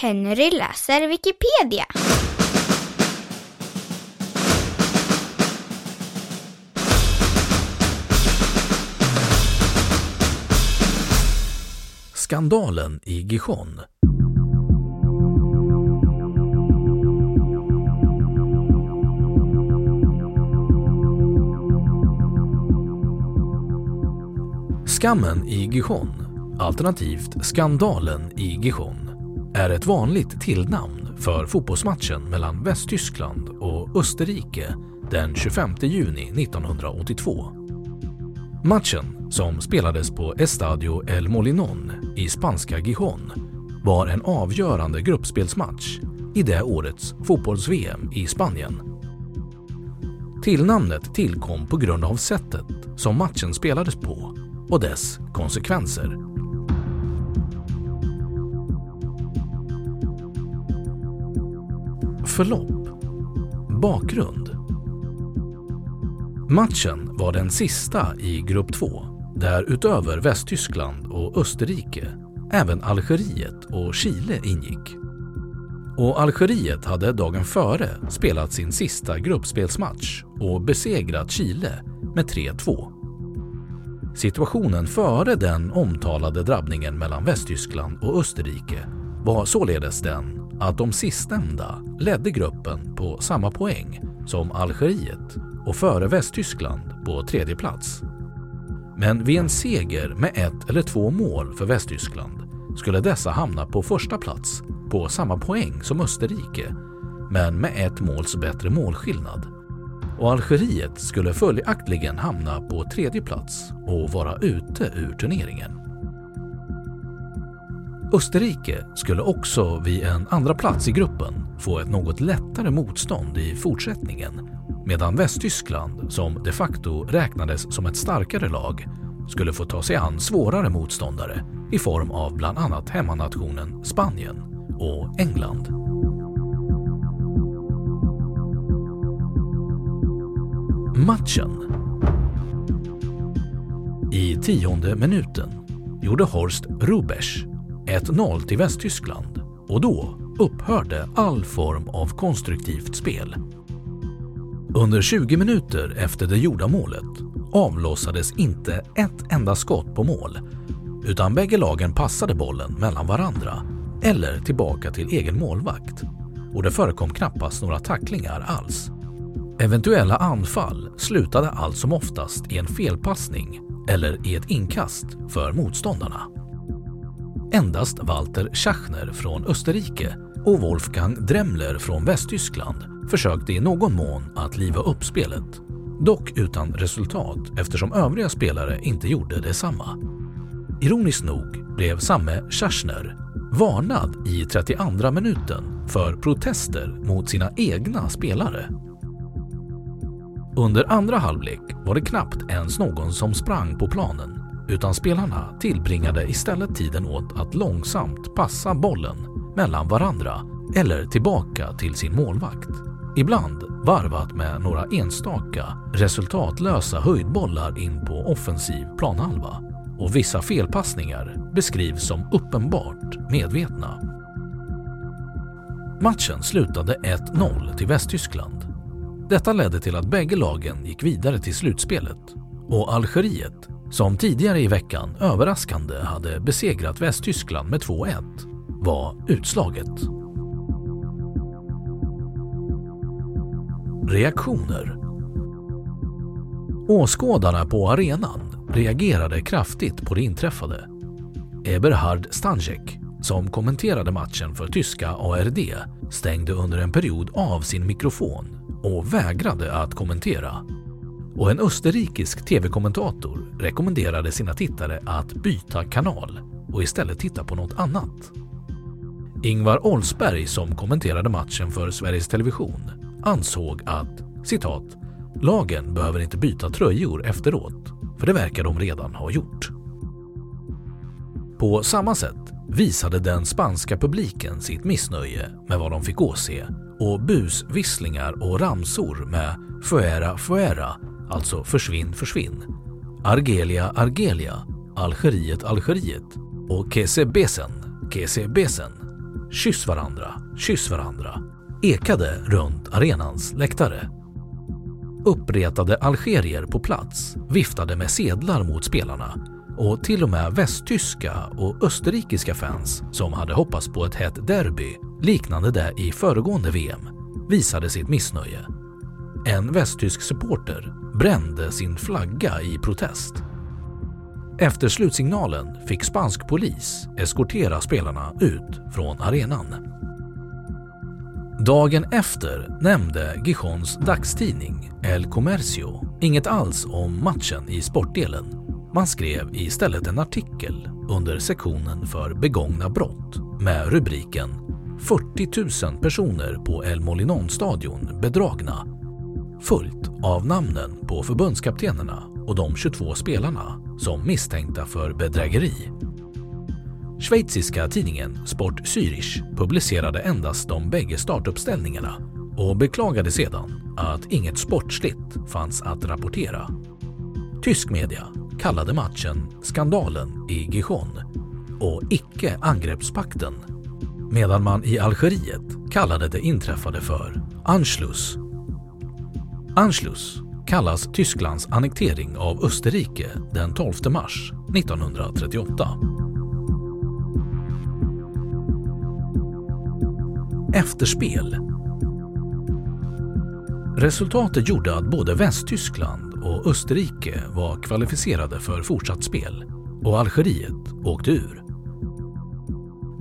Henry läser Wikipedia. Skandalen i Gijon. Skammen i Gijon, alternativt Skandalen i Gijon, är ett vanligt tillnamn för fotbollsmatchen mellan Västtyskland och Österrike den 25 juni 1982. Matchen, som spelades på Estadio El Molinón i spanska Gijón, var en avgörande gruppspelsmatch i det årets fotbolls-VM i Spanien. Tillnamnet tillkom på grund av sättet som matchen spelades på och dess konsekvenser. Förlopp Bakgrund Matchen var den sista i grupp 2 där utöver Västtyskland och Österrike även Algeriet och Chile ingick. Och Algeriet hade dagen före spelat sin sista gruppspelsmatch och besegrat Chile med 3-2. Situationen före den omtalade drabbningen mellan Västtyskland och Österrike var således den att de sistnämnda ledde gruppen på samma poäng som Algeriet och före Västtyskland på tredje plats. Men vid en seger med ett eller två mål för Västtyskland skulle dessa hamna på första plats på samma poäng som Österrike men med ett måls bättre målskillnad. Och Algeriet skulle följaktligen hamna på tredje plats och vara ute ur turneringen. Österrike skulle också vid en andra plats i gruppen få ett något lättare motstånd i fortsättningen medan Västtyskland, som de facto räknades som ett starkare lag, skulle få ta sig an svårare motståndare i form av bland annat hemmanationen Spanien och England. Matchen I tionde minuten gjorde Horst Rubesch 1-0 till Västtyskland och då upphörde all form av konstruktivt spel. Under 20 minuter efter det gjorda målet avlossades inte ett enda skott på mål utan bägge lagen passade bollen mellan varandra eller tillbaka till egen målvakt och det förekom knappast några tacklingar alls. Eventuella anfall slutade allt som oftast i en felpassning eller i ett inkast för motståndarna. Endast Walter Schachner från Österrike och Wolfgang Dremmler från Västtyskland försökte i någon mån att liva upp spelet. Dock utan resultat eftersom övriga spelare inte gjorde detsamma. Ironiskt nog blev samme Schachner varnad i 32 minuten för protester mot sina egna spelare. Under andra halvlek var det knappt ens någon som sprang på planen utan spelarna tillbringade istället tiden åt att långsamt passa bollen mellan varandra eller tillbaka till sin målvakt. Ibland varvat med några enstaka resultatlösa höjdbollar in på offensiv planhalva och vissa felpassningar beskrivs som uppenbart medvetna. Matchen slutade 1-0 till Västtyskland. Detta ledde till att bägge lagen gick vidare till slutspelet och Algeriet, som tidigare i veckan överraskande hade besegrat Västtyskland med 2-1, var utslaget. Reaktioner Åskådarna på arenan reagerade kraftigt på det inträffade. Eberhard Stanjek, som kommenterade matchen för tyska ARD, stängde under en period av sin mikrofon och vägrade att kommentera. Och en österrikisk tv-kommentator rekommenderade sina tittare att byta kanal och istället titta på något annat. Ingvar Olsberg som kommenterade matchen för Sveriges Television ansåg att citat “lagen behöver inte byta tröjor efteråt, för det verkar de redan ha gjort”. På samma sätt visade den spanska publiken sitt missnöje med vad de fick åse och busvisslingar och ramsor med “fuera, fuera” alltså försvinn, försvinn, Argelia, Argelia, Algeriet, Algeriet. Och Kese Besen, Kese Besen, kyss varandra, kyss varandra, ekade runt arenans läktare. Uppretade algerier på plats viftade med sedlar mot spelarna. Och till och med västtyska och österrikiska fans som hade hoppats på ett hett derby liknande det i föregående VM visade sitt missnöje. En västtysk supporter brände sin flagga i protest. Efter slutsignalen fick spansk polis eskortera spelarna ut från arenan. Dagen efter nämnde Gijons dagstidning El Comercio inget alls om matchen i sportdelen. Man skrev istället en artikel under sektionen för begångna brott med rubriken 40 000 personer på El Molinón-stadion bedragna följt av namnen på förbundskaptenerna och de 22 spelarna som misstänkta för bedrägeri. Schweiziska tidningen Sport Zürich publicerade endast de bägge startuppställningarna och beklagade sedan att inget sportsligt fanns att rapportera. Tysk media kallade matchen skandalen i Gijon och icke angreppspakten medan man i Algeriet kallade det inträffade för Anschluss Anschluss kallas Tysklands annektering av Österrike den 12 mars 1938. Efterspel Resultatet gjorde att både Västtyskland och Österrike var kvalificerade för fortsatt spel och Algeriet åkte ur.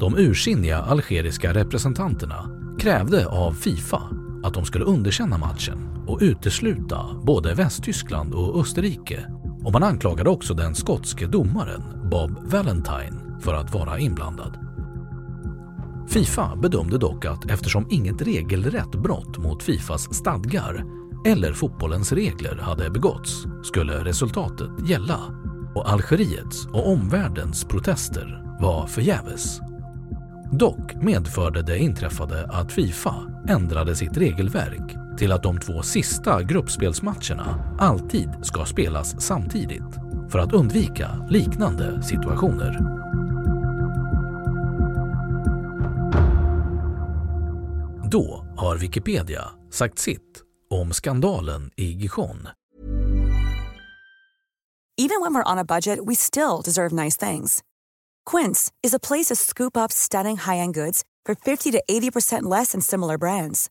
De ursinniga algeriska representanterna krävde av Fifa att de skulle underkänna matchen och utesluta både Västtyskland och Österrike och man anklagade också den skotske domaren Bob Valentine för att vara inblandad. Fifa bedömde dock att eftersom inget regelrätt brott mot Fifas stadgar eller fotbollens regler hade begåtts skulle resultatet gälla och Algeriets och omvärldens protester var förgäves. Dock medförde det inträffade att Fifa ändrade sitt regelverk till att de två sista gruppspelsmatcherna alltid ska spelas samtidigt för att undvika liknande situationer. Då har Wikipedia sagt sitt om skandalen i Gijon. Even when we're on a budget we still deserve nice things. Quince is a place to scoop up stunning high-end goods for 50 to 80% less than similar brands.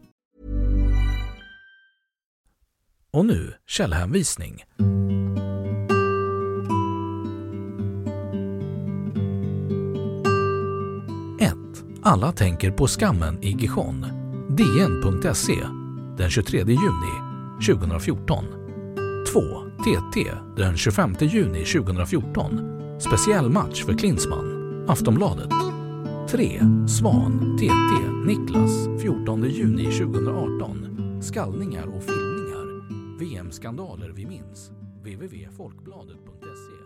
Och nu källhänvisning. 1. Alla tänker på skammen i Gijon. DN.se den 23 juni 2014. 2. TT den 25 juni 2014. Speciell match för Klinsmann. Aftonbladet. 3. Svan, TT, Niklas 14 juni 2018. Skallningar och film. VM-skandaler vi minns. www.folkbladet.se